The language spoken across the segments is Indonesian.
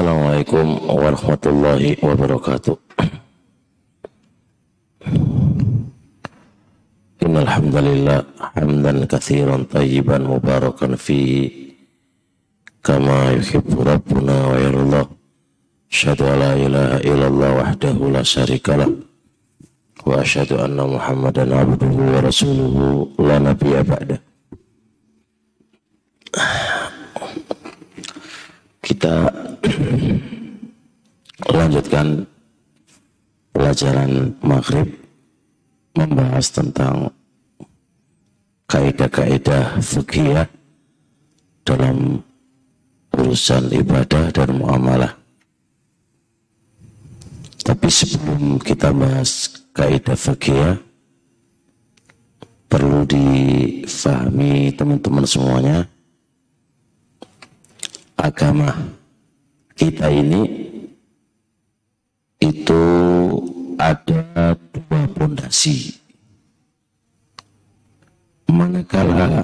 Assalamualaikum warahmatullahi wabarakatuh. Innal hamdalillah hamdan katsiran tayyiban mubarakan fi kama yuhibbu rabbuna wa yarda. Asyhadu an la ilaha illallah wahdahu la syarikalah wa asyhadu anna Muhammadan abduhu wa rasuluhu la nabiyya ba'da. Kita lanjutkan pelajaran maghrib membahas tentang kaidah-kaidah fikih dalam urusan ibadah dan muamalah. Tapi sebelum kita bahas kaidah fikih perlu difahami teman-teman semuanya agama kita ini itu ada dua pondasi. Manakala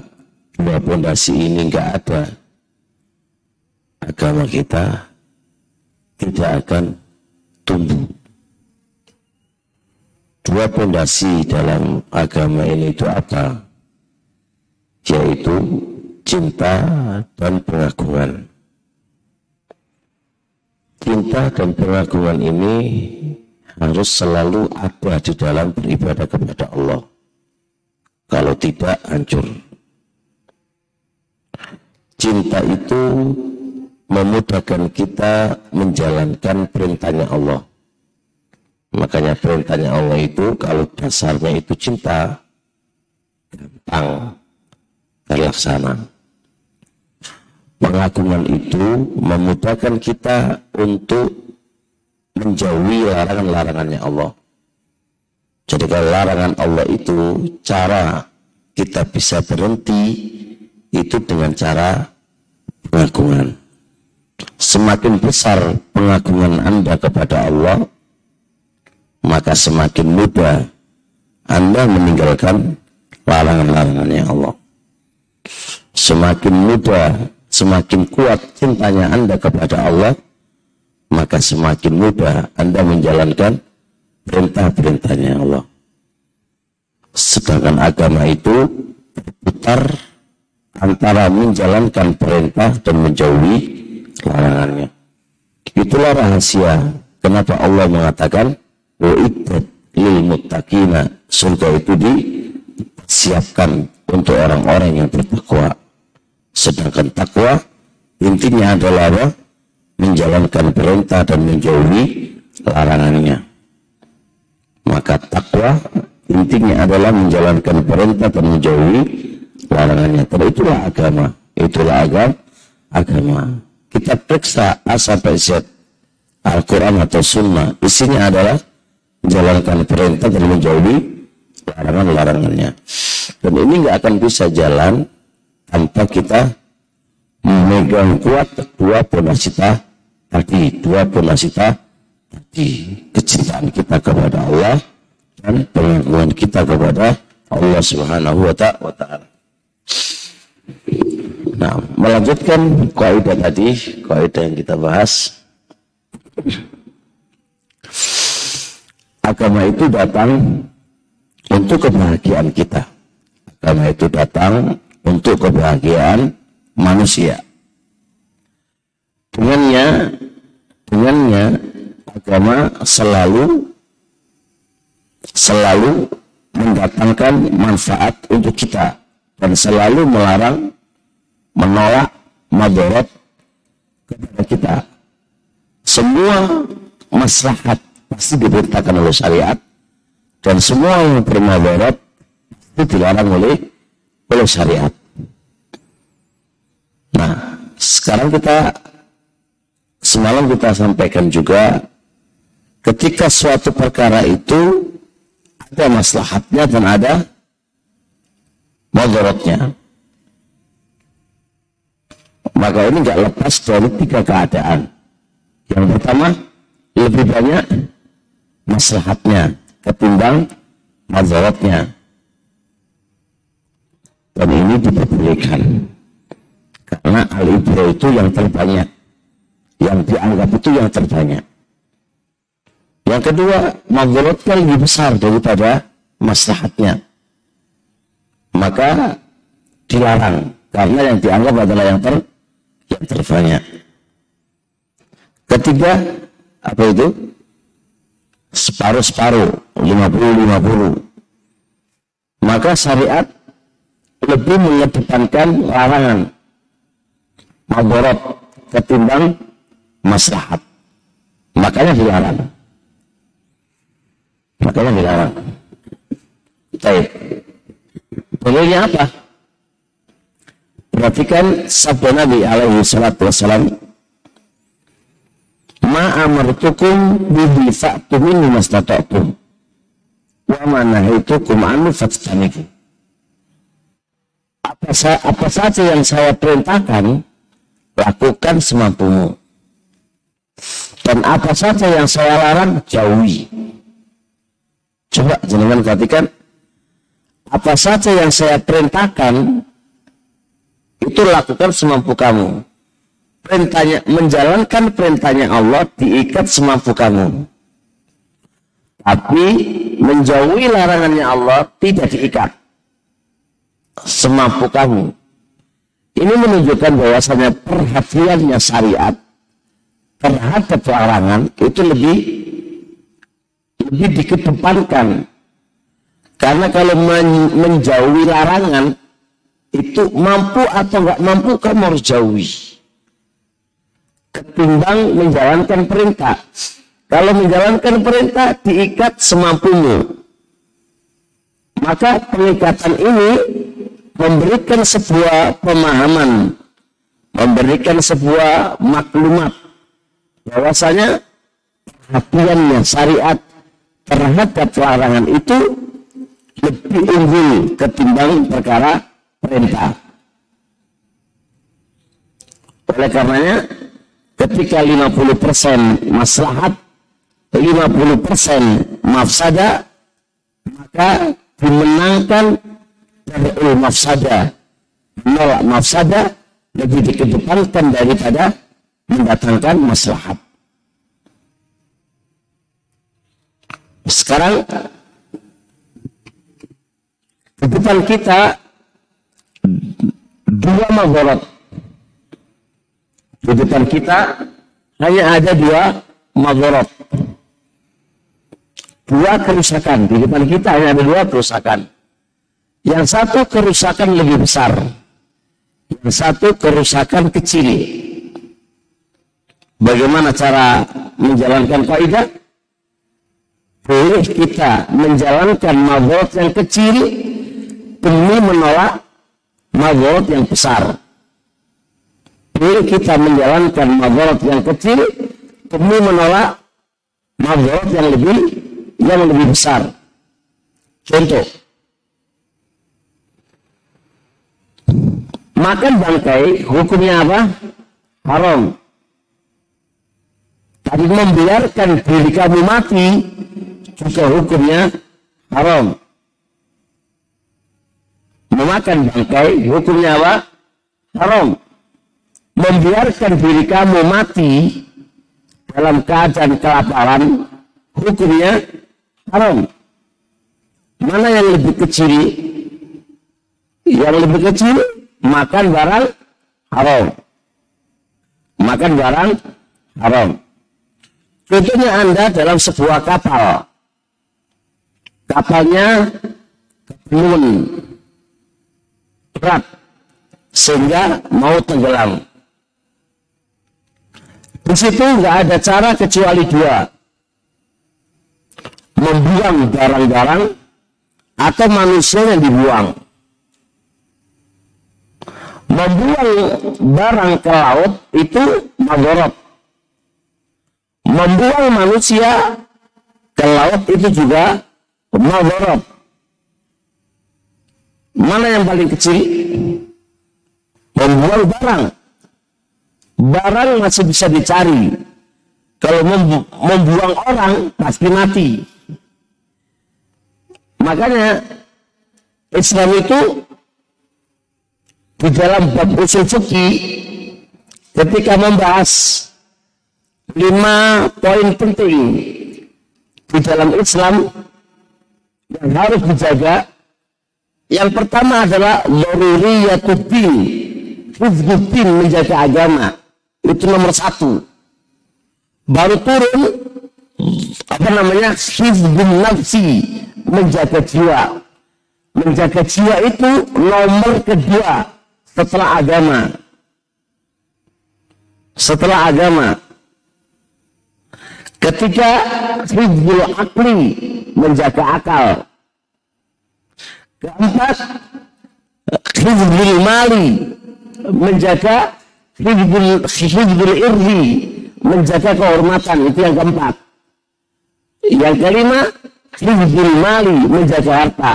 dua pondasi ini enggak ada, agama kita tidak akan tumbuh. Dua pondasi dalam agama ini itu apa? Yaitu cinta dan pengagungan cinta dan pengagungan ini harus selalu ada di dalam beribadah kepada Allah. Kalau tidak, hancur. Cinta itu memudahkan kita menjalankan perintahnya Allah. Makanya perintahnya Allah itu kalau dasarnya itu cinta, gampang terlaksana pengagungan itu memudahkan kita untuk menjauhi larangan-larangannya Allah. Jadi kalau larangan Allah itu cara kita bisa berhenti itu dengan cara pengagungan. Semakin besar pengagungan Anda kepada Allah, maka semakin mudah Anda meninggalkan larangan-larangannya Allah. Semakin mudah semakin kuat cintanya Anda kepada Allah, maka semakin mudah Anda menjalankan perintah-perintahnya Allah. Sedangkan agama itu berputar antara menjalankan perintah dan menjauhi larangannya. Itulah rahasia kenapa Allah mengatakan wa'iddat lil muttaqina surga itu disiapkan untuk orang-orang yang bertakwa. Sedangkan takwa intinya adalah apa? Menjalankan perintah dan menjauhi larangannya. Maka takwa intinya adalah menjalankan perintah dan menjauhi larangannya. Dan itulah agama. Itulah agama. agama. Kita periksa A sampai Z. Al-Quran atau Sunnah. Isinya adalah menjalankan perintah dan menjauhi larangan-larangannya. Dan ini nggak akan bisa jalan tanpa kita memegang kuat dua ponasita tadi, dua ponasita tadi, kecintaan kita kepada Allah dan pengakuan kita kepada Allah Subhanahu wa taala. Nah, melanjutkan kaidah tadi, kaidah yang kita bahas. Agama itu datang untuk kebahagiaan kita. Agama itu datang untuk kebahagiaan manusia. Dengannya, dengannya agama selalu selalu mendatangkan manfaat untuk kita dan selalu melarang menolak madarat kepada kita. Semua maslahat pasti diberitakan oleh syariat dan semua yang bermadarat itu dilarang oleh oleh syariat. Nah, sekarang kita semalam kita sampaikan juga ketika suatu perkara itu ada maslahatnya dan ada mudaratnya. Maka ini nggak lepas dari tiga keadaan. Yang pertama, lebih banyak maslahatnya ketimbang mudaratnya. Dan ini diperbolehkan. Karena al itu yang terbanyak. yang dianggap itu yang terbanyak. Yang kedua, madaratnya lebih besar daripada maslahatnya. Maka dilarang karena yang dianggap adalah yang ter yang terbanyak. Ketiga, apa itu? Separuh-separuh, 50-50. Maka syariat lebih mengedepankan larangan madarat ketimbang maslahat. Makanya dilarang. Makanya dilarang. Baik. Dalilnya apa? Perhatikan sabda Nabi alaihi salatu wassalam. Ma amartukum bihi fa'tu minni mastata'tum. Wa ma nahaitukum anhu. Apa, apa saja yang saya perintahkan, lakukan semampumu. Dan apa saja yang saya larang, jauhi. Coba jenengan perhatikan, apa saja yang saya perintahkan, itu lakukan semampu kamu. Perintahnya, menjalankan perintahnya Allah diikat semampu kamu. Tapi menjauhi larangannya Allah tidak diikat. Semampu kamu. Ini menunjukkan bahwasanya perhatiannya syariat terhadap larangan itu lebih lebih dikedepankan. Karena kalau men menjauhi larangan itu mampu atau nggak mampu kamu harus jauhi. Ketimbang menjalankan perintah. Kalau menjalankan perintah diikat semampumu. Maka pengikatan ini memberikan sebuah pemahaman, memberikan sebuah maklumat bahwasanya perhatiannya syariat terhadap larangan itu lebih unggul ketimbang perkara perintah. Oleh karenanya ketika 50% maslahat 50% mafsada maka dimenangkan dari mafsada menolak mafsada lebih dikedepankan daripada mendatangkan maslahat. Sekarang di depan kita dua magorot. Di depan kita hanya ada dua magorot. Dua kerusakan. Di depan kita hanya ada dua kerusakan. Yang satu kerusakan lebih besar. Yang satu kerusakan kecil. Bagaimana cara menjalankan kaidah? Boleh kita menjalankan madarat yang kecil demi menolak madarat yang besar. Boleh kita menjalankan madarat yang kecil demi menolak madarat yang lebih yang lebih besar. Contoh, makan bangkai hukumnya apa? Haram. Tapi membiarkan diri kamu mati juga hukumnya haram. Memakan bangkai hukumnya apa? Haram. Membiarkan diri kamu mati dalam keadaan kelaparan hukumnya haram. Mana yang lebih kecil? Yang lebih kecil makan barang haram. Makan barang haram. Contohnya Anda dalam sebuah kapal. Kapalnya belum berat sehingga mau tenggelam. Di situ nggak ada cara kecuali dua. Membuang barang-barang atau manusia yang dibuang. Membuang barang ke laut itu magorot membuang manusia ke laut itu juga madarat. Mana yang paling kecil? Membuang barang. Barang masih bisa dicari. Kalau membu membuang orang pasti mati. Makanya Islam itu di dalam bab usul fikih ketika membahas lima poin penting di dalam Islam yang harus dijaga. Yang pertama adalah daruriyatuddin. Hizbuddin menjaga agama. Itu nomor satu. Baru turun apa namanya hizbun nafsi menjaga jiwa. Menjaga jiwa itu nomor kedua setelah agama. Setelah agama. Ketika hizbul akli menjaga akal. Keempat, hizbul mali menjaga hizbul, hizbul irdi menjaga kehormatan itu yang keempat. Yang kelima, hizbul mali menjaga harta.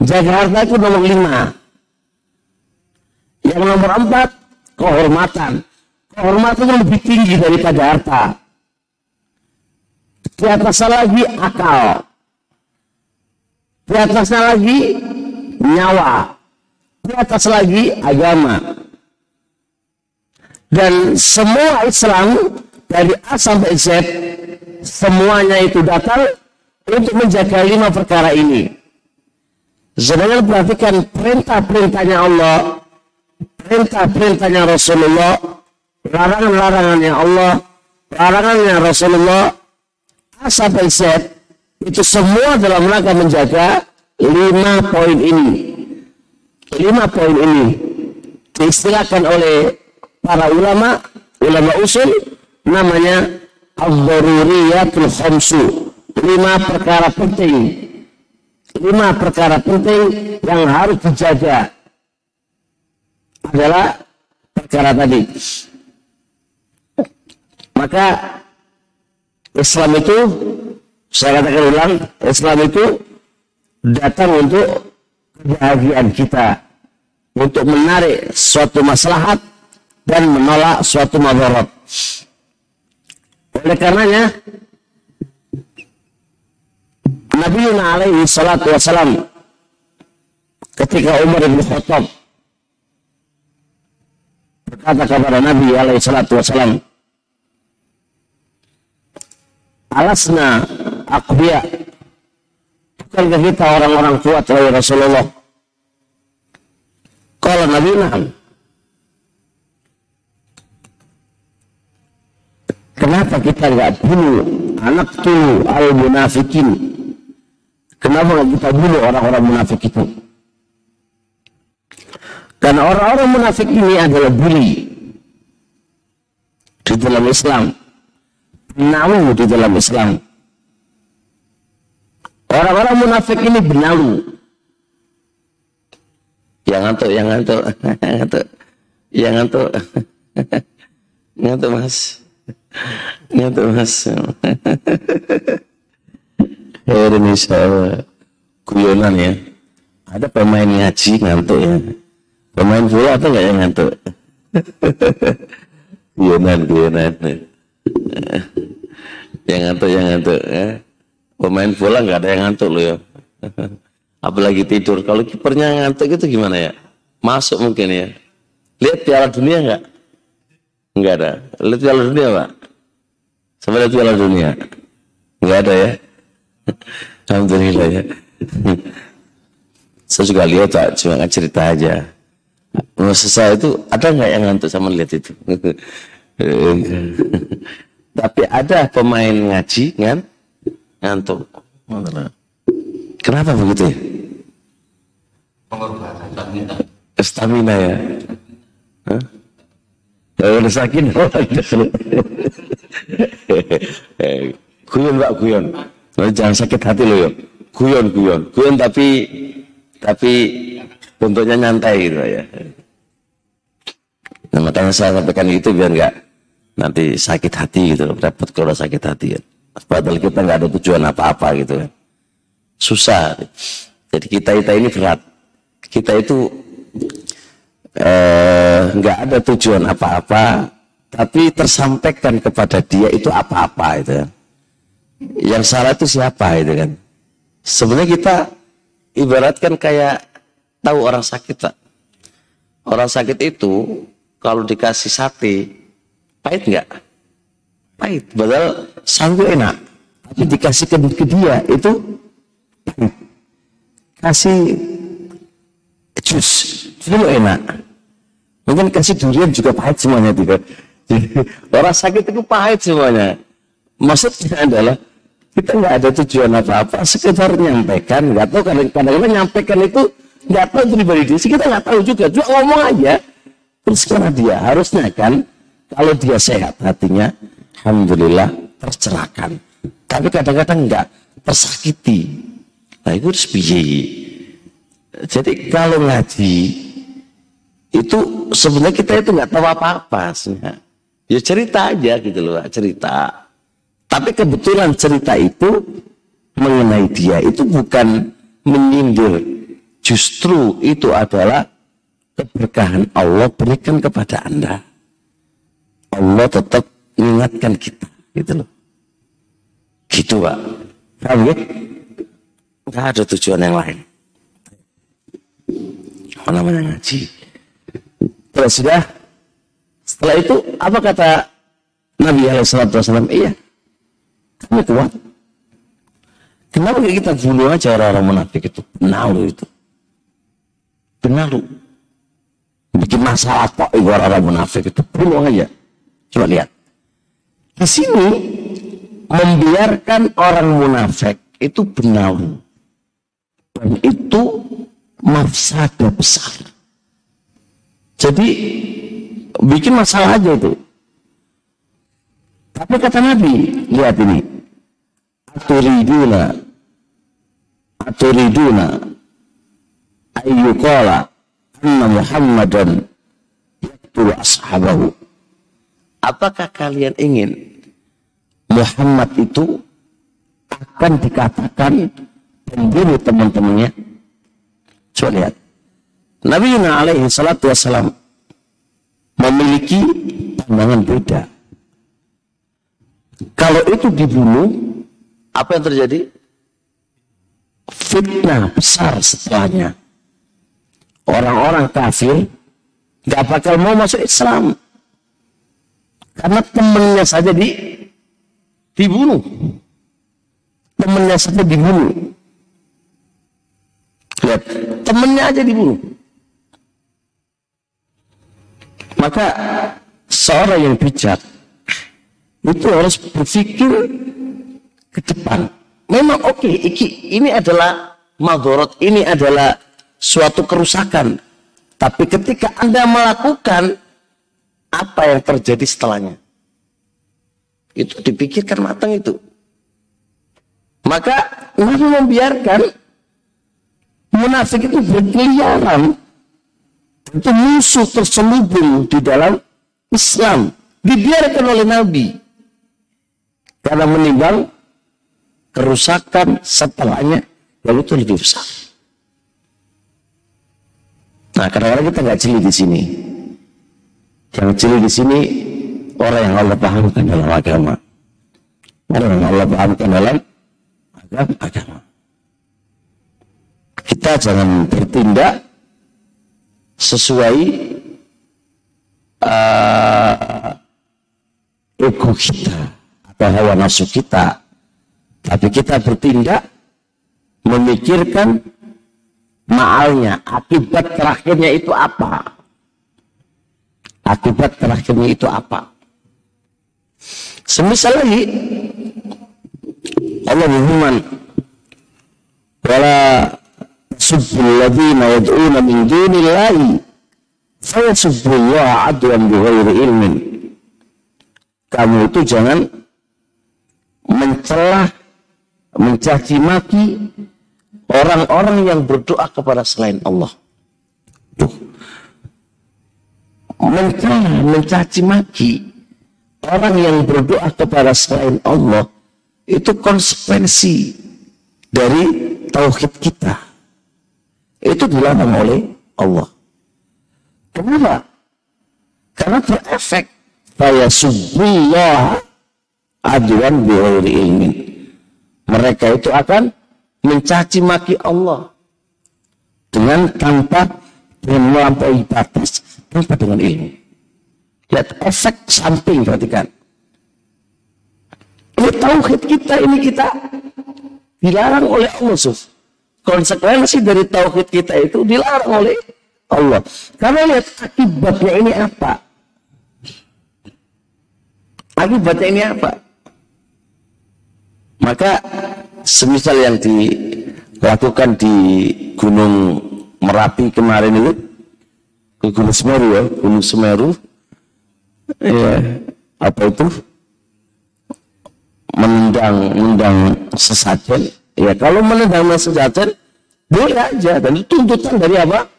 Jaga harta itu nomor lima. Yang nomor empat, kehormatan. Kehormatan lebih tinggi daripada harta. Di atasnya lagi akal. Di atasnya lagi nyawa. Di atas lagi agama. Dan semua Islam dari A sampai Z semuanya itu datang untuk menjaga lima perkara ini. Jangan perhatikan perintah-perintahnya Allah, perintah-perintahnya Rasulullah, larangan-larangannya Allah, larangannya Rasulullah, A sampai Z itu semua dalam rangka menjaga lima poin ini. Lima poin ini diistilahkan oleh para ulama, ulama usul namanya al-daruriyatul khamsu. Lima perkara penting. Lima perkara penting yang harus dijaga adalah perkara tadi. Maka Islam itu saya katakan ulang, Islam itu datang untuk kebahagiaan kita, untuk menarik suatu maslahat dan menolak suatu madarat. Oleh karenanya, Nabi Yuna alaihi salatu ketika Umar bin Khattab berkata kepada Nabi alaihi salatu wasalam, alasna akbiya bukankah kita orang-orang kuat wahai Rasulullah? Kalau Nabi Naam. Kenapa kita nggak bunuh anak tuh al munafikin kenapa kita bunuh orang-orang munafik itu karena orang-orang munafik ini adalah bully di dalam Islam benalu di dalam Islam. Orang-orang munafik ini benalu. Yang ngantuk, yang ngantuk, ngantuk, yang ngantuk, ngantuk mas, ngantuk mas. Indonesia guyonan ya. Ada pemain ngaji ngantuk ya. Pemain bola atau nggak yang ngantuk? guyonan, guyonan. Yang ngantuk yang ngantuk ya. pemain bola nggak ada yang ngantuk loh ya. Apalagi tidur. Kalau kipernya ngantuk itu gimana ya? Masuk mungkin ya. Lihat piala dunia nggak? Nggak ada. Lihat piala dunia pak. Sama lihat piala dunia? Nggak ada ya. Alhamdulillah ya. Saya juga lihat pak. Cuma cerita aja Saya itu ada nggak yang ngantuk sama lihat itu tapi ada pemain ngaji kan ngantuk. Kenapa begitu ya? Stamina ya. Hah? Udah sakit. guyon pak guyon. Jangan sakit hati lo ya. Guyon guyon. Guyon tapi tapi bentuknya nyantai gitu ya. Nah, makanya saya sampaikan itu biar enggak nanti sakit hati gitu repot kalau sakit hati ya. Padahal kita nggak ada tujuan apa-apa gitu kan. Susah. Jadi kita kita ini berat. Kita itu eh, nggak eh, ada tujuan apa-apa, tapi tersampaikan kepada dia itu apa-apa itu kan. Yang salah itu siapa itu kan. Sebenarnya kita ibaratkan kayak tahu orang sakit tak. Orang sakit itu kalau dikasih sate Pahit enggak? pahit. Padahal sanggup enak. Tapi dikasih ke, ke dia itu. Kasih jus, itu enak. Mungkin kasih durian juga pahit semuanya. Jadi, orang sakit itu pahit semuanya. Maksudnya adalah kita nggak ada tujuan apa-apa, sekedar nyampaikan, nggak tahu kadang-kadang nyampaikan itu nggak tahu pribadi dia, kita nggak tahu juga, cuma ngomong aja. Terus karena dia harusnya kan, kalau dia sehat hatinya, alhamdulillah tercerahkan. Tapi kadang-kadang nggak tersakiti. Nah itu harus biaya. Jadi kalau ngaji itu sebenarnya kita itu nggak tahu apa-apa Ya cerita aja gitu loh, cerita. Tapi kebetulan cerita itu mengenai dia itu bukan menyindir. Justru itu adalah keberkahan Allah berikan kepada Anda. Allah tetap mengingatkan kita. Gitu loh. Gitu Pak. Paham ya? Ada tujuan yang lain. Apa namanya ngaji? Terus sudah. Setelah itu apa kata Nabi Alaihissalam? Iya, kamu kuat. Kenapa kita bunuh aja orang-orang munafik itu? Penalu itu. Penalu. Bikin masalah kok orang-orang munafik itu. Bunuh aja. Coba lihat. Di sini membiarkan orang munafik itu benalu. Dan itu mafsada besar. Jadi bikin masalah aja itu. Tapi kata Nabi, lihat ini. Aturiduna Aturiduna ayyuqala anna Muhammadan yaqtulu ashabahu. Apakah kalian ingin Muhammad itu akan dikatakan pembunuh teman-temannya? Coba lihat. Nabi alaihi salatu wassalam memiliki pandangan beda. Kalau itu dibunuh, apa yang terjadi? Fitnah besar setelahnya. Orang-orang kafir nggak bakal mau masuk Islam. Karena temennya saja di dibunuh. Temennya saja dibunuh. Lihat, temennya aja dibunuh. Maka seorang yang bijak itu harus berpikir ke depan. Memang oke, okay, ini adalah madorot, ini adalah suatu kerusakan. Tapi ketika Anda melakukan, apa yang terjadi setelahnya? Itu dipikirkan matang itu. Maka Nabi membiarkan munafik itu berkeliaran. Itu musuh terselubung di dalam Islam. Dibiarkan oleh Nabi. Karena menimbang kerusakan setelahnya yang itu lebih besar. Nah, kadang-kadang kita nggak jeli di sini. Yang jeli di sini orang yang Allah pahamkan dalam agama. Orang yang Allah pahamkan dalam agama. Kita jangan bertindak sesuai uh, ego kita ke hawa nafsu kita. Tapi kita bertindak memikirkan maalnya, akibat terakhirnya itu apa? Akibat terakhirnya itu apa? Semisal lagi Allah berfirman wala subbul ladina yad'una min dunillahi fayasubbullaha adwan bighairi ilmin kamu itu jangan mencela, mencaci maki orang-orang yang berdoa kepada selain Allah. Tuh. Mencela, mencaci maki orang yang berdoa kepada selain Allah itu konsekuensi dari tauhid kita. Itu dilarang oleh Allah. Kenapa? Karena berefek. Faya subullah aduan bighairi ilmin. Mereka itu akan mencaci maki Allah dengan tanpa dengan melampaui batas tanpa dengan ilmu. Lihat efek samping perhatikan. Ini tauhid kita, ini kita dilarang oleh Allah. Suf. Konsekuensi dari tauhid kita itu dilarang oleh Allah. Karena lihat akibatnya ini apa? Akibatnya ini apa? Maka semisal yang dilakukan di Gunung Merapi kemarin itu ke Gunung Semeru ya, Gunung Semeru. Ya apa itu? Menendang menendang sesajen. Ya kalau menendang sesajen boleh aja. Dan itu tuntutan dari apa?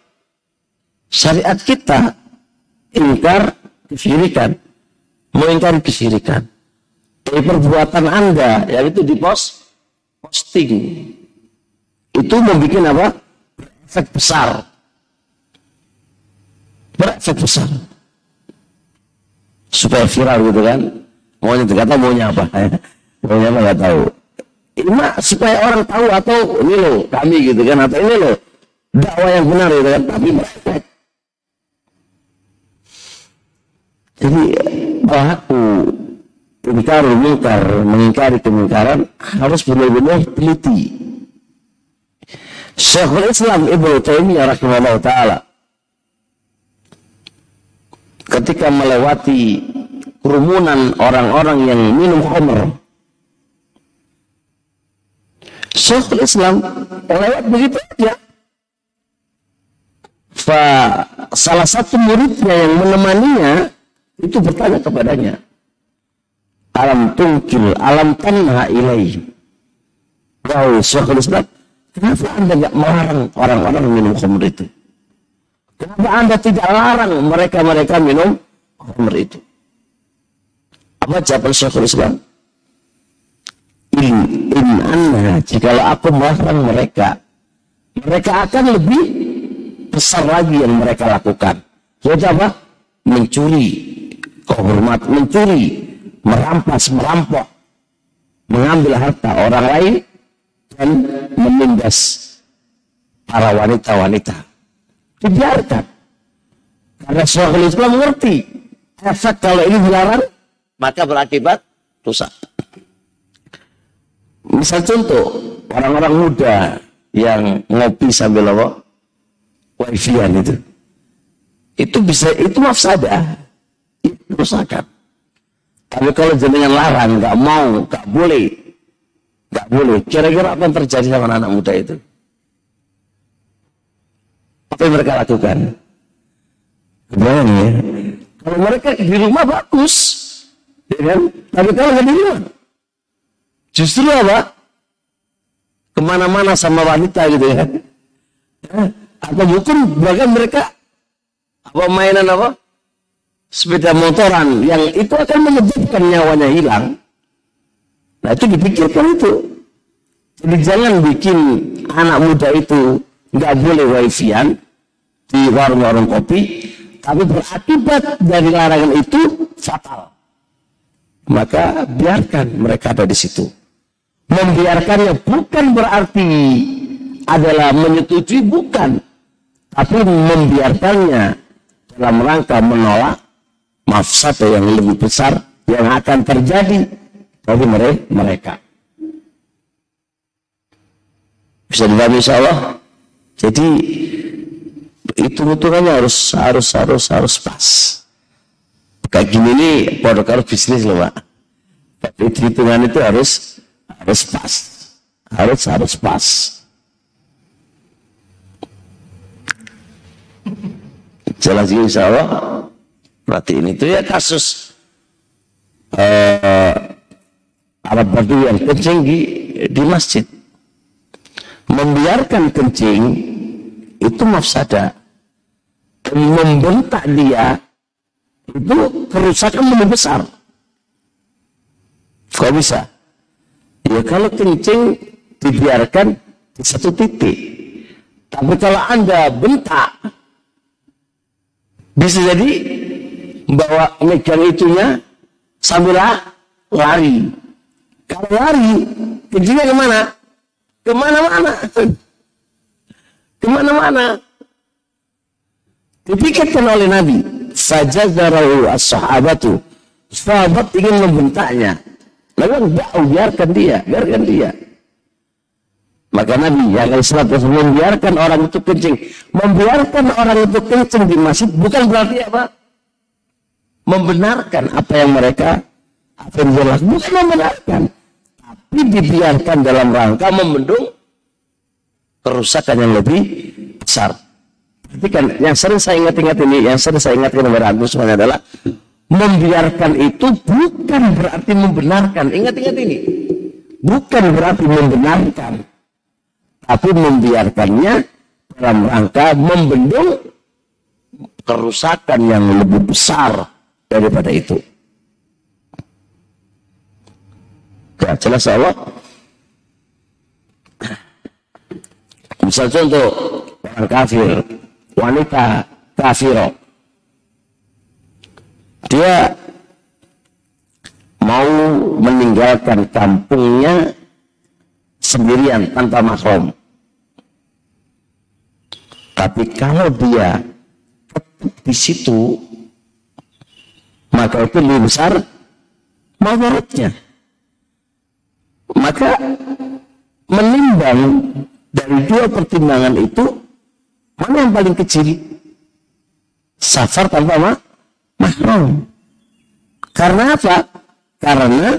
Syariat kita. Ingkar kesyirikan. Mengingkari kesyirikan. Dari perbuatan anda yang itu di post posting. Itu membuat apa? Efek besar. Berefek besar. Supaya viral gitu kan? Maunya kata maunya apa? Maunya apa? Nggak tahu. Ini supaya orang tahu atau ini loh kami gitu kan? Atau ini loh dakwah yang benar gitu kan? Tapi berefek jadi pelaku ingkar mungkar mengingkari kemungkaran harus benar-benar teliti. Syekhul Islam Ibnu Taimiyah rahimahullah taala ketika melewati kerumunan orang-orang yang minum khamr Syekhul Islam lewat begitu aja. Fa, salah satu muridnya yang menemaninya itu bertanya kepadanya alam tungkil alam tanha ilaih wahai Syekhul Islam kenapa anda nggak melarang orang-orang minum khamr itu? Kenapa anda tidak larang mereka-mereka minum khamr itu? Apa jawaban Syekhul Islam? In, in jikalau aku melarang mereka mereka akan lebih besar lagi yang mereka lakukan. Jadi apa? Mencuri kehormat mencuri merampas, merampok, mengambil harta orang lain dan menindas para wanita-wanita. Dibiarkan. Karena Syekhul Islam mengerti efek kalau ini dilarang maka berakibat dosa. Misal contoh, orang-orang muda yang ngopi sambil apa? Wifi-an itu. Itu bisa, itu mafsadah. Itu rusakan. Tapi kalau jenengan larang, nggak mau, nggak boleh, nggak boleh. Kira-kira apa yang terjadi sama anak, -anak muda itu? Apa yang mereka lakukan? Kebayang ya? Kalau mereka di rumah bagus, ya kan? Tapi kalau di rumah, justru apa? Ke mana-mana sama wanita gitu ya. Atau mungkin bahkan mereka apa mainan apa? Sepeda motoran yang itu akan menyebabkan nyawanya hilang. Nah itu dipikirkan itu. Jadi jangan bikin anak muda itu nggak boleh wifi-an di warung-warung kopi, tapi berakibat dari larangan itu fatal. Maka biarkan mereka ada di situ. Membiarkannya bukan berarti adalah menyetujui, bukan. Tapi membiarkannya dalam rangka menolak mafsada yang lebih besar yang akan terjadi bagi mereka. Bisa dipahami insya Allah. Jadi itu hitungannya harus harus harus harus pas. Kayak gini nih produk bisnis loh pak. Tapi hitungan itu harus harus pas, harus harus pas. Jelas insya Allah Berarti ini tuh ya kasus uh, Arab Badu yang kencing di, di masjid. Membiarkan kencing itu mafsada. Membentak dia itu kerusakan lebih besar. Kok bisa? Ya kalau kencing dibiarkan di satu titik. Tapi kalau Anda bentak, bisa jadi bawa megang itunya sambil lari. Kalau lari, kencingnya ke mana? Ke mana-mana. Ke mana-mana. Dipikirkan oleh Nabi. Fajazarahu as-sahabatu. Sahabat ingin membentaknya. Lalu enggak, biarkan dia, biarkan dia. Maka Nabi yang Islam membiarkan orang itu kencing. Membiarkan orang itu kencing di masjid bukan berarti apa? Membenarkan apa yang mereka apa yang jelas bukan membenarkan. Tapi dibiarkan dalam rangka membendung kerusakan yang lebih besar. Tapi kan yang sering saya ingat-ingat ini, yang sering saya ingatkan kepada antum semuanya adalah membiarkan itu bukan berarti membenarkan. Ingat-ingat ini. Bukan berarti membenarkan. Tapi membiarkannya dalam rangka membendung kerusakan yang lebih besar daripada itu. Ya, jelas Allah. Misal contoh orang kafir, wanita kafiro. Dia mau meninggalkan kampungnya sendirian tanpa mahram. Tapi kalau dia di situ, maka itu lebih besar mawaratnya. Maka menimbang dari dua pertimbangan itu, mana yang paling kecil? Safar tanpa ma mahram. Karena apa? Karena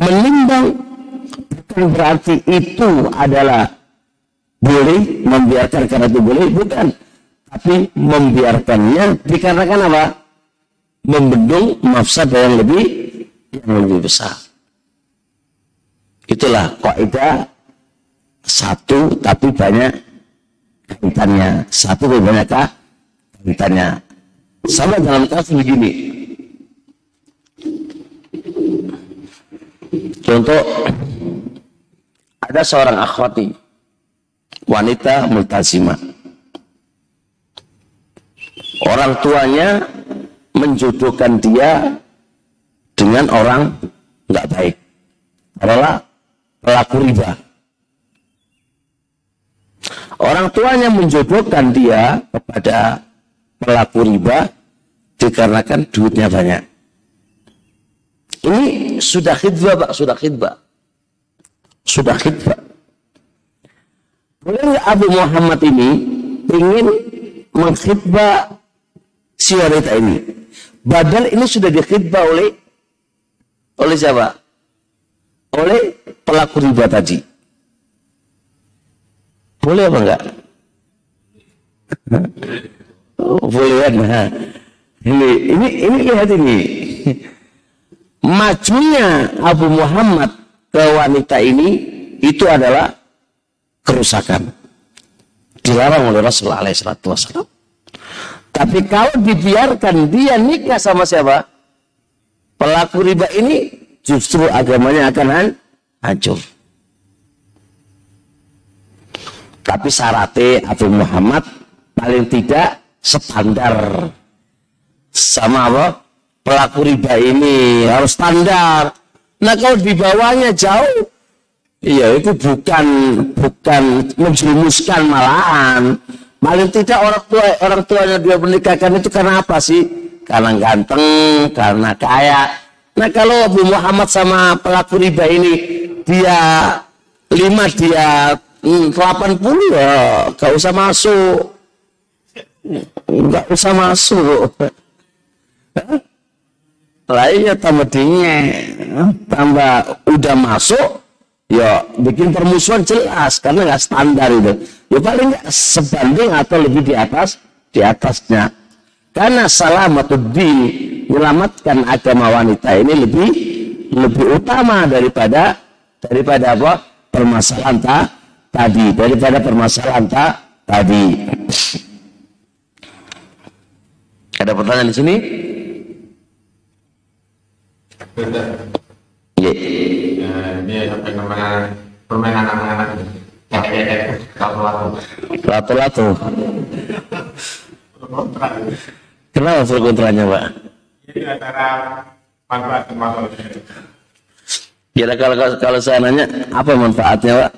menimbang bukan berarti itu adalah boleh membiarkan karena itu boleh bukan tapi membiarkannya dikarenakan apa membendung mafsadah yang lebih yang lebih besar. Itulah kaidah satu tapi banyak kaitannya. Satu tapi banyak kaitannya. Sama dalam kasus begini. Contoh ada seorang akhwati wanita multazimah orang tuanya menjodohkan dia dengan orang nggak baik. Adalah pelaku riba. Orang tuanya menjodohkan dia kepada pelaku riba dikarenakan duitnya banyak. Ini sudah khidbah pak. Sudah khidbah. Sudah khidbah. Boleh Abu Muhammad ini ingin mengkhidbah si wanita ini? Badal ini sudah dikhidbah oleh oleh siapa? Oleh pelaku riba tadi. Boleh apa enggak? Oh, boleh kan? Nah, ini ini ini lihat ini. Majunya Abu Muhammad ke wanita ini itu adalah kerusakan. Dilarang oleh Rasulullah SAW. Tapi kalau dibiarkan dia nikah sama siapa? Pelaku riba ini justru agamanya akan hancur. Tapi syaratnya Abu Muhammad paling tidak standar sama apa? Pelaku riba ini harus standar Nah kalau di bawahnya jauh, iya itu bukan bukan menjerumuskan malahan. Paling tidak orang tua orang tuanya dia menikahkan itu karena apa sih? Karena ganteng, karena kaya. Nah kalau Abu Muhammad sama pelaku riba ini dia lima dia hmm, 80 ya gak usah masuk. Gak usah masuk lainnya tambah dingin tambah udah masuk ya bikin permusuhan jelas karena nggak standar itu. Ya paling sebanding atau lebih di atas di atasnya. Karena salamatul-din menyelamatkan agama wanita ini lebih lebih utama daripada daripada apa? Permasalahan ta, tadi. Daripada permasalahan ta, tadi. Ada pertanyaan di sini Iya. Ini apa namanya permainan anak-anak kayak lato-lato. Kenapa pro kontranya, Pak? Ini antara manfaat dan manfaat. Ya kalau kalau saya nanya apa manfaatnya, Pak?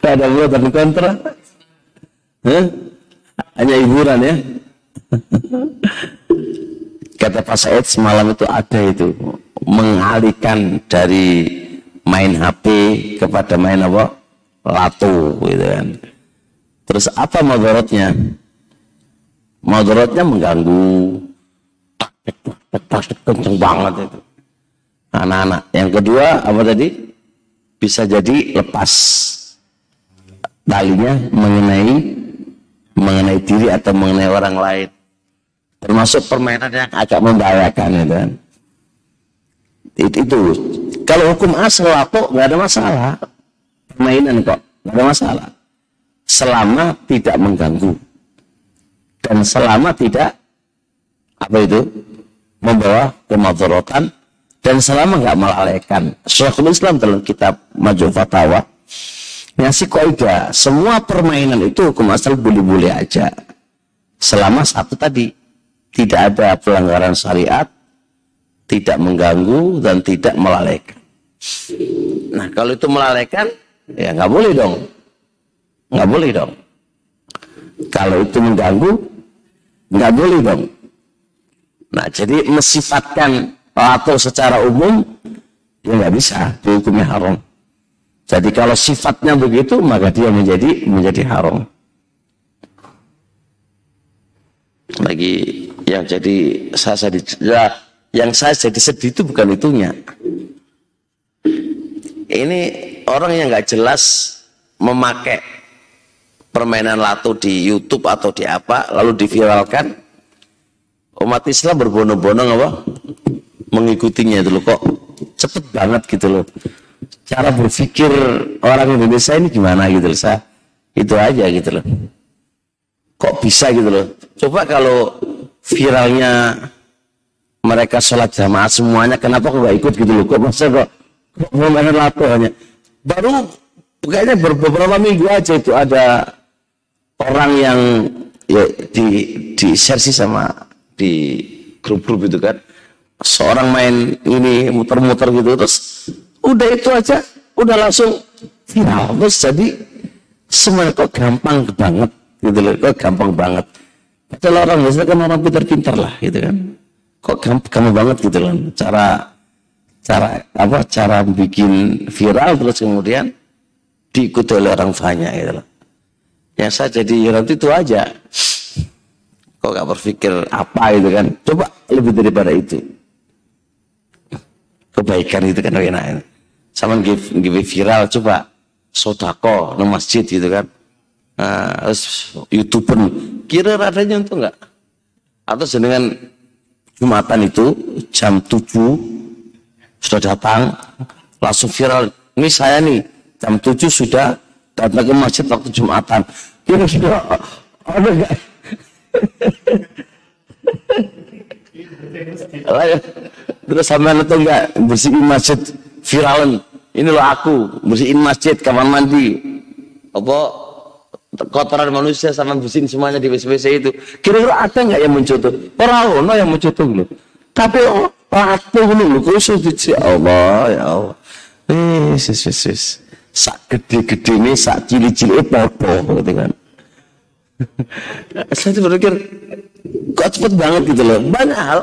Tidak ada pro dan kontra. Hah? Hanya hiburan ya. Kata Pak Said semalam itu ada itu mengalihkan dari main HP kepada main apa? Lato gitu kan. Terus apa madorotnya? Madorotnya mengganggu kenceng banget itu anak-anak. Yang kedua apa tadi? Bisa jadi lepas talinya mengenai mengenai diri atau mengenai orang lain. Termasuk permainan yang agak membahayakan itu kan. Itu, itu. Kalau hukum asal kok nggak ada masalah. Permainan kok nggak ada masalah. Selama tidak mengganggu dan selama tidak apa itu membawa kemadharatan dan selama nggak melalaikan. Syekhul Islam dalam kitab Maju Fatawa ngasih kaidah semua permainan itu hukum asal boleh-boleh aja selama satu tadi tidak ada pelanggaran syariat tidak mengganggu dan tidak melalaikan. Nah kalau itu melalaikan ya nggak boleh dong. Nggak boleh dong. Kalau itu mengganggu nggak boleh dong. Nah jadi mensifatkan atau secara umum ya nggak bisa. Hukumnya haram. Jadi kalau sifatnya begitu maka dia menjadi menjadi haram. Lagi yang jadi saya sedih, ya, yang saya jadi sedih itu bukan itunya. Ini orang yang nggak jelas memakai permainan lato di YouTube atau di apa lalu diviralkan umat Islam berbondong-bondong apa mengikutinya itu loh kok cepet banget gitu loh. Cara berpikir orang Indonesia ini gimana gitu loh saya itu aja gitu loh. Kok bisa gitu loh? Coba kalau viralnya mereka sholat jamaah semuanya. Kenapa kok gak ikut gitu loh? Kok masa kok main lato hanya baru kayaknya beberapa minggu aja itu ada orang yang ya di di share sih sama di grup-grup itu kan. Seorang main ini muter-muter gitu. Terus udah itu aja udah langsung viral. Terus jadi semuanya kok gampang banget gitu loh. Kok gampang banget padahal orang biasanya kan orang pintar-pintar lah gitu kan. Kok gampang, banget gitu loh cara cara apa cara bikin viral terus kemudian diikuti oleh orang banyak gitu loh. Yang saya jadi nanti itu aja. Kok gak berpikir apa gitu kan. Coba lebih daripada itu. Kebaikan itu kan enak. Sama give, give viral coba sodako di masjid gitu kan terus youtuber. Kira adanya untuk enggak atau dengan jumatan itu jam 7 sudah datang langsung viral. Ini saya nih jam 7 sudah datang ke masjid waktu jumatan. Kira-kira ada enggak terus sama itu enggak bersihin masjid viralan ini loh aku bersihin masjid kamar mandi. Apa kotoran manusia sama bersihin semuanya di WC-WC itu. Kira-kira ada nggak yang mencontoh orang ono yang mencontoh loh tapi oh patuh loh khusus di Allah ya Allah. Eh sis sis sis sak gede-gede ini sak cili-cili apa gitu kan? Saya tuh berpikir kok cepet banget gitu loh. Banyak hal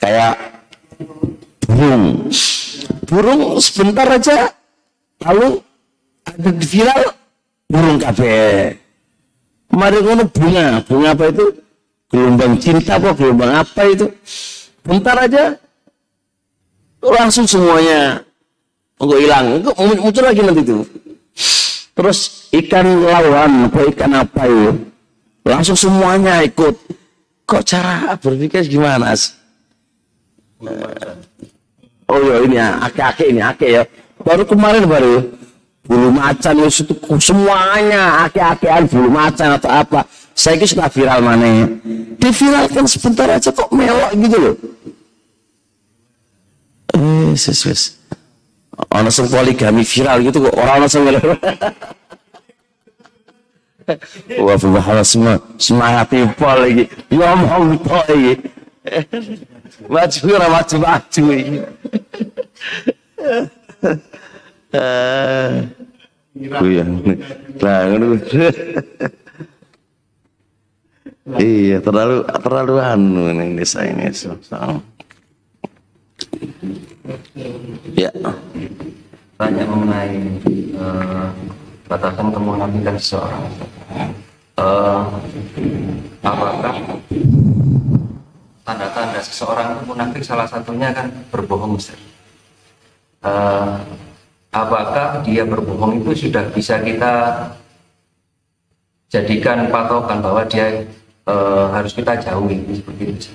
kayak burung. Burung sebentar aja lalu ada di viral burung kafe. Kemarin ngono bunga, bunga apa itu? Gelombang cinta apa gelombang apa itu? Bentar aja langsung semuanya enggak hilang, enggak muncul lagi nanti itu. Terus ikan lawan, apa ikan apa itu? Langsung semuanya ikut. Kok cara berpikir gimana? Oh ya ini ya, ake-ake ini ake ya. Baru kemarin baru bulu macan itu semuanya ake-akean bulu macan atau apa. Saya kira sudah viral mana ya. Diviralkan sebentar aja kok melok gitu loh. Eh, ses. Orang sing poligami viral gitu kok orang langsung melok. Wah, bahasa semua semangat pol lagi. Ngomong pol lagi. maju ora maju maju iki Iya, nah, iya terlalu terlalu anu ini desa ini. Ya. Tanya mengenai uh, batasan kemunafikan seseorang. Uh, apakah tanda-tanda seseorang munafik salah satunya kan berbohong Ustaz. Uh, apakah dia berbohong itu sudah bisa kita jadikan patokan bahwa dia uh, harus kita jauhi seperti itu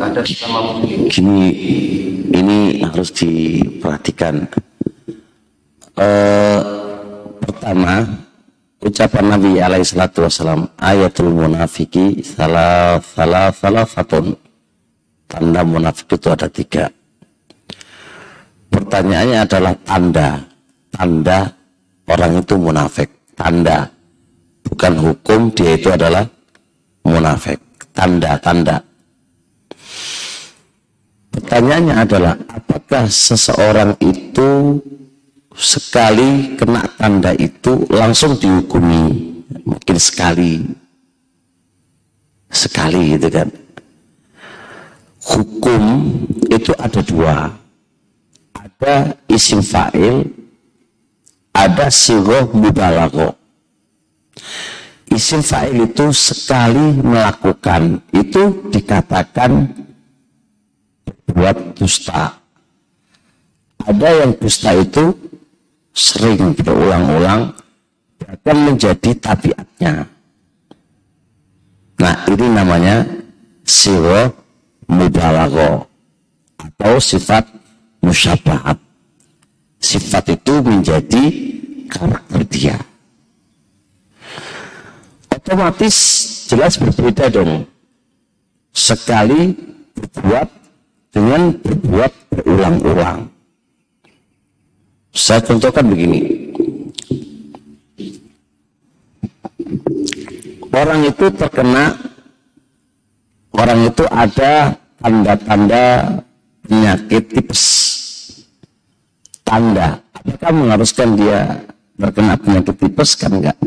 ada sama Gini, ini harus diperhatikan. Uh, pertama, ucapan Nabi alaihi salatu wasalam, ayatul munafiki salah salah salah fatun. Tanda munafik itu ada tiga. Pertanyaannya adalah tanda. Tanda orang itu munafik. Tanda. Bukan hukum, dia itu adalah munafik. Tanda-tanda. Pertanyaannya adalah apakah seseorang itu sekali kena tanda itu langsung dihukumi? Mungkin sekali. Sekali gitu kan. Hukum itu ada dua. Ada isim fa'il, ada sigoh mubalago. Isim fa'il itu sekali melakukan, itu dikatakan buat dusta. Ada yang dusta itu sering berulang-ulang bahkan menjadi tabiatnya. Nah ini namanya siwa mubalago atau sifat musyabahat. Sifat itu menjadi karakter dia. Otomatis jelas berbeda dong. Sekali berbuat dengan berbuat berulang-ulang. Saya contohkan begini. Orang itu terkena, orang itu ada tanda-tanda penyakit tipes. Tanda. Apakah mengharuskan dia terkena penyakit tipes? Kan enggak.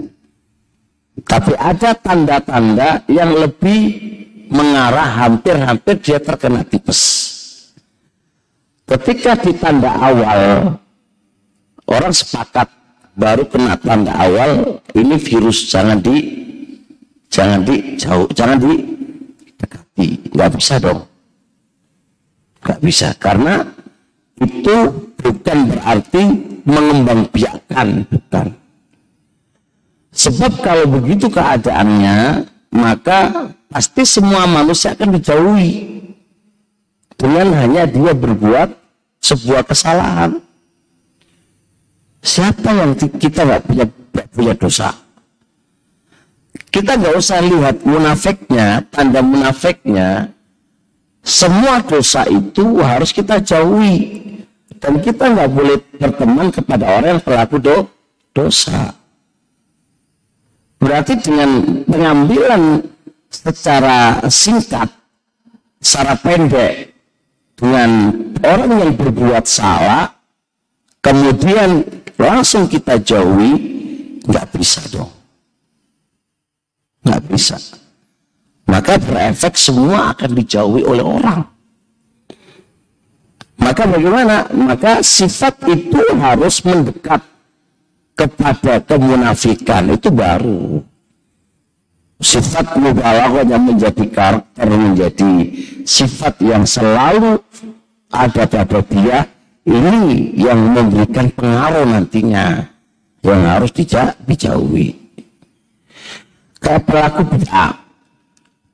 Tapi ada tanda-tanda yang lebih mengarah hampir-hampir dia terkena tipes. Ketika di tanda awal orang sepakat baru kena tanda awal ini virus jangan di jangan di jauh jangan di dekati nggak bisa dong nggak bisa karena itu bukan berarti mengembang biakan bukan sebab kalau begitu keadaannya maka pasti semua manusia akan dijauhi dengan hanya dia berbuat sebuah kesalahan. Siapa yang kita nggak punya gak punya dosa? Kita nggak usah lihat munafiknya, tanda munafiknya. Semua dosa itu harus kita jauhi. Dan kita nggak boleh berteman kepada orang yang pelaku do, dosa. Berarti dengan pengambilan secara singkat, secara pendek, dengan orang yang berbuat salah, kemudian langsung kita jauhi, nggak bisa dong. Nggak bisa. Maka berefek semua akan dijauhi oleh orang. Maka bagaimana? Maka sifat itu harus mendekat kepada kemunafikan. Itu baru. Sifat mubalaghah yang menjadi karakter menjadi sifat yang selalu ada pada dia ini yang memberikan pengaruh nantinya yang harus dijak, dijauhi. Ke pelaku bid'ah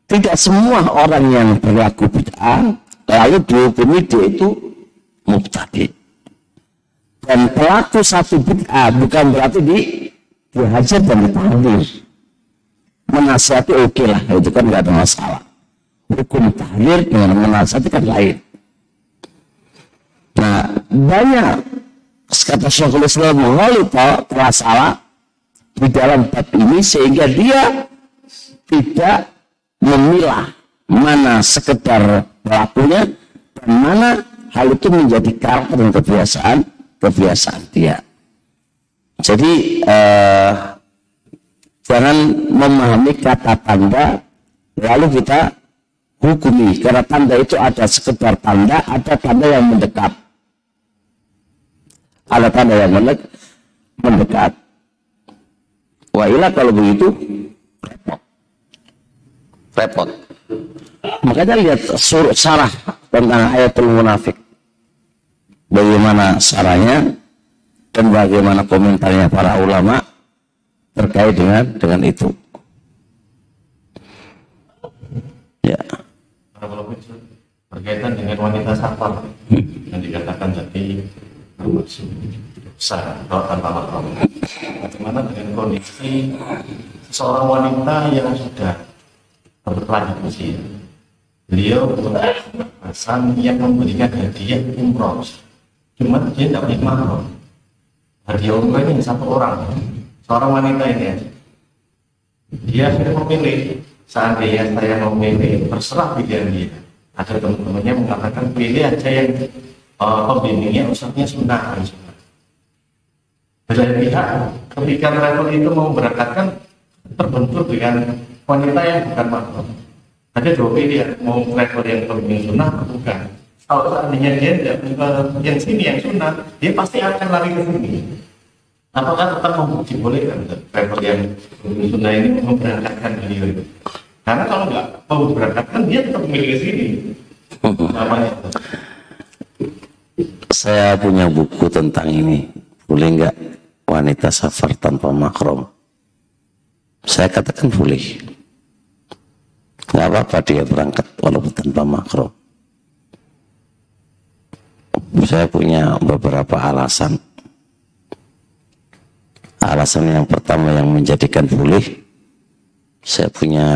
tidak semua orang yang berlaku bid'ah lalu dihukumi dia itu mubtadi. Dan pelaku satu bid'ah bukan berarti di dihajar dan ditahdir menasihati oke okay lah itu kan nggak ada masalah. Hukum tahdir dengan menasihati kan lain. Nah banyak kata Syekhul Islam menghalita telah salah di dalam bab ini sehingga dia tidak memilah mana sekedar pelakunya dan mana hal itu menjadi karakter dan kebiasaan kebiasaan dia jadi eh, Jangan memahami kata tanda lalu kita hukumi karena tanda itu ada sekedar tanda, ada tanda yang mendekat. ada tanda yang mendekat. Wah ilah kalau begitu repot. Repot. Makanya lihat suruh sarah tentang ayatul munafik. Bagaimana sarahnya dan bagaimana komentarnya para ulama terkait dengan dengan itu. Ya. Berkaitan dengan wanita safar yang dikatakan tadi besar atau tanpa mahram. Bagaimana dengan kondisi seorang wanita yang sudah berlanjut usia? Beliau pasan yang memberikan hadiah umroh, cuma dia tidak punya mahram. Hadiah umroh ini satu orang, seorang wanita ini. Aja. Dia sudah memilih. Seandainya saya memilih berserah pilihan dia. Ada teman-temannya mengatakan pilih aja yang uh, pembimbingnya ustadznya sunnah. Dari pihak ketika travel itu mau berangkatkan terbentur dengan wanita yang bukan mahram ada dua pilihan mau travel yang pembimbing sunnah atau bukan kalau seandainya dia tidak yang sini yang sunnah dia pasti akan lari ke sini apakah tetap dibolehkan travel yang pembimbing sunnah ini memberangkatkan beliau itu karena kalau nggak mau berangkatkan dia tetap memilih sini. Namanya. Saya punya buku tentang ini. Boleh nggak wanita safar tanpa makrom? Saya katakan boleh. Nggak apa-apa dia berangkat walaupun tanpa makrom. Saya punya beberapa alasan. Alasan yang pertama yang menjadikan boleh, saya punya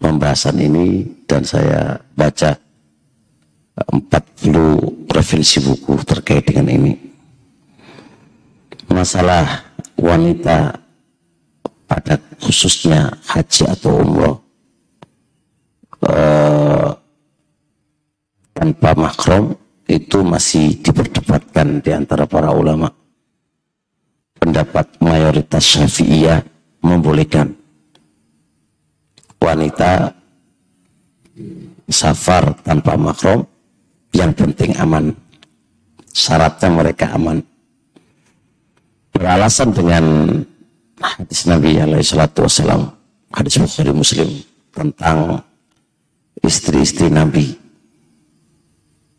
pembahasan ini dan saya baca 40 referensi buku terkait dengan ini. Masalah wanita pada khususnya haji atau umroh eh, tanpa makrom itu masih diperdebatkan di antara para ulama. Pendapat mayoritas syafi'iyah membolehkan. Wanita safar tanpa makrom yang penting aman. Syaratnya mereka aman. Beralasan dengan hadis Nabi alaihi salatu wassalam hadis Bukhari Muslim tentang istri-istri Nabi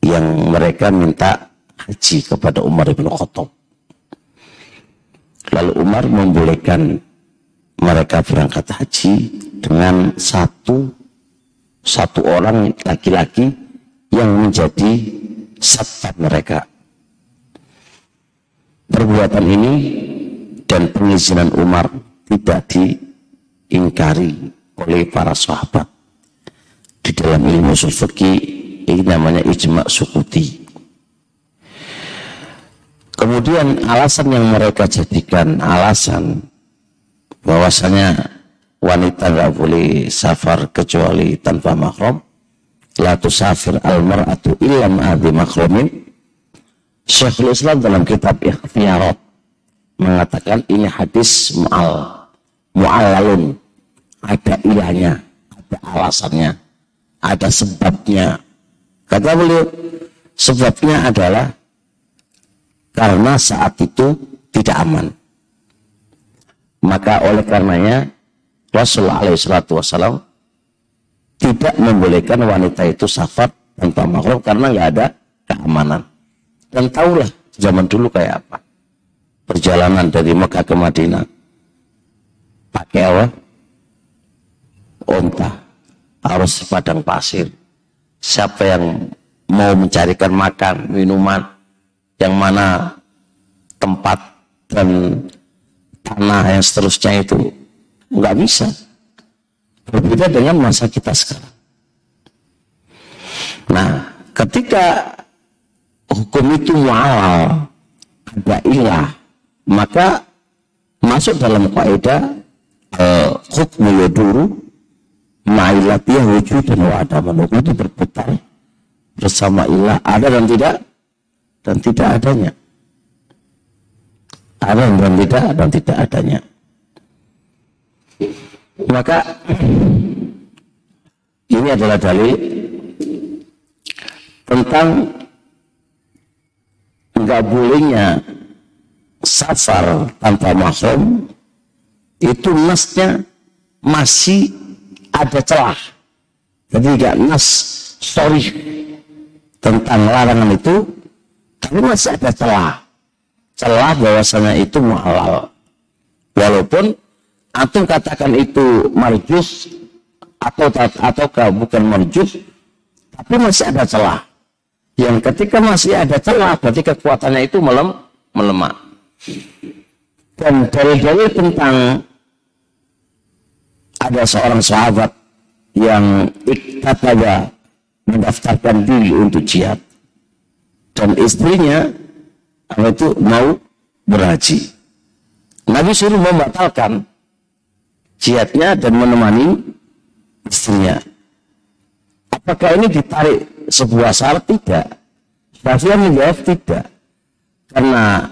yang mereka minta haji kepada Umar bin Khattab lalu Umar membolehkan mereka berangkat haji dengan satu satu orang laki-laki yang menjadi satpam mereka. Perbuatan ini dan pengizinan Umar tidak diingkari oleh para sahabat. Di dalam ilmu sufi ini namanya ijma sukuti. Kemudian alasan yang mereka jadikan alasan bahwasanya wanita nggak boleh safar kecuali tanpa mahram la tusafir al mar'atu illa ma'adhi mahramin Syekhul Islam dalam kitab Ikhtiyarat mengatakan ini hadis mu'al mu'alalun ada ilahnya ada alasannya ada sebabnya kata beliau sebabnya adalah karena saat itu tidak aman maka oleh karenanya Rasulullah SAW tidak membolehkan wanita itu safar tanpa mahram karena nggak ada keamanan. Dan tahulah zaman dulu kayak apa. Perjalanan dari Mekah ke Madinah. Pakai apa? Onta. Harus padang pasir. Siapa yang mau mencarikan makan, minuman, yang mana tempat dan tanah yang seterusnya itu Nggak bisa. Berbeda dengan masa kita sekarang. Nah, ketika hukum itu mu'alal, ada ilah, maka masuk dalam kaidah uh, hukmu yaduru ma'ilatiyah wujud dan wa'adaman hukum itu berputar. Bersama ilah. Ada dan tidak? Dan tidak adanya. Ada dan tidak? Dan tidak adanya. Maka ini adalah dalil tentang nggak bolehnya safar tanpa mahram itu nasnya masih ada celah. Jadi nggak nas sorry tentang larangan itu, tapi masih ada celah. Celah bahwasanya itu muhalal. Walaupun antum katakan itu marjus atau atau bukan marjus, tapi masih ada celah. Yang ketika masih ada celah, berarti kekuatannya itu melem, melemah. Dan dalil-dalil tentang ada seorang sahabat yang iktataba mendaftarkan diri untuk jihad. Dan istrinya apa itu mau berhaji. Nabi suruh membatalkan jihadnya dan menemani istrinya. Apakah ini ditarik sebuah syarat? Tidak. Syafi'ah menjawab tidak. Karena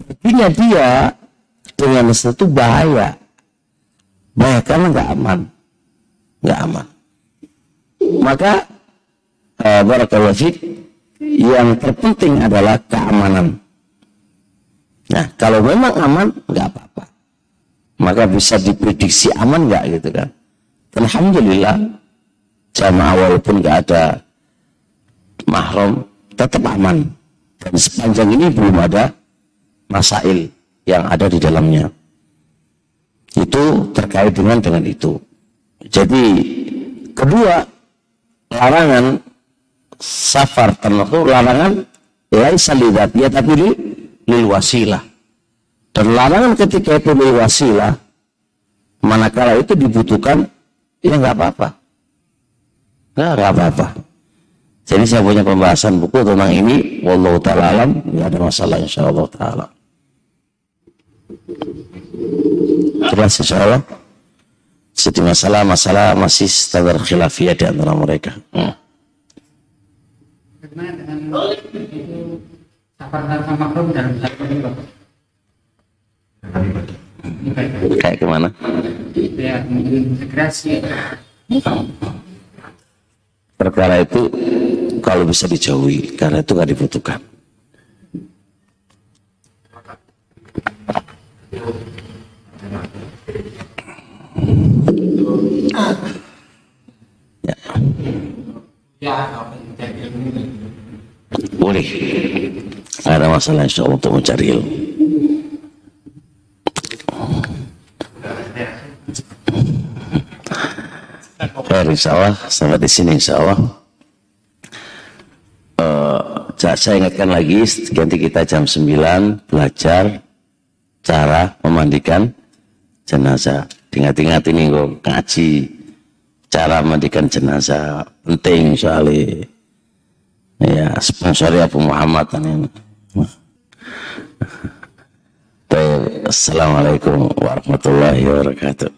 perginya dia dengan itu bahaya bahaya karena nggak aman. Nggak aman. Maka uh, barakallahu yang terpenting adalah keamanan. Nah kalau memang aman nggak apa-apa. Maka bisa diprediksi aman nggak gitu kan? Alhamdulillah jamaah walaupun nggak ada mahram tetap aman. Dan sepanjang ini belum ada masail yang ada di dalamnya itu terkait dengan dengan itu jadi kedua larangan safar tertentu larangan laisa ya tapi li, lil wasilah. Dan larangan ketika itu lil wasilah manakala itu dibutuhkan ya nggak apa-apa. Nggak nggak apa-apa. Jadi saya punya pembahasan buku tentang ini wallahu taala alam ada masalah insyaallah taala. Jelas insyaallah. Jadi masalah-masalah masih standar khilafiyah di antara mereka. Hmm. Kayak gimana? Ya, integrasi. Perkara itu kalau bisa dijauhi karena itu nggak dibutuhkan. Ya. Boleh. Ada masalah insya Allah untuk mencari ilmu. Baik, insya Allah sampai di sini insya Allah. Uh, saya ingatkan lagi ganti kita jam 9 belajar cara memandikan jenazah. Ingat-ingat ini kok ngaji cara memandikan jenazah penting soalnya ya sponsor Abu Muhammad ini. Assalamualaikum warahmatullahi wabarakatuh.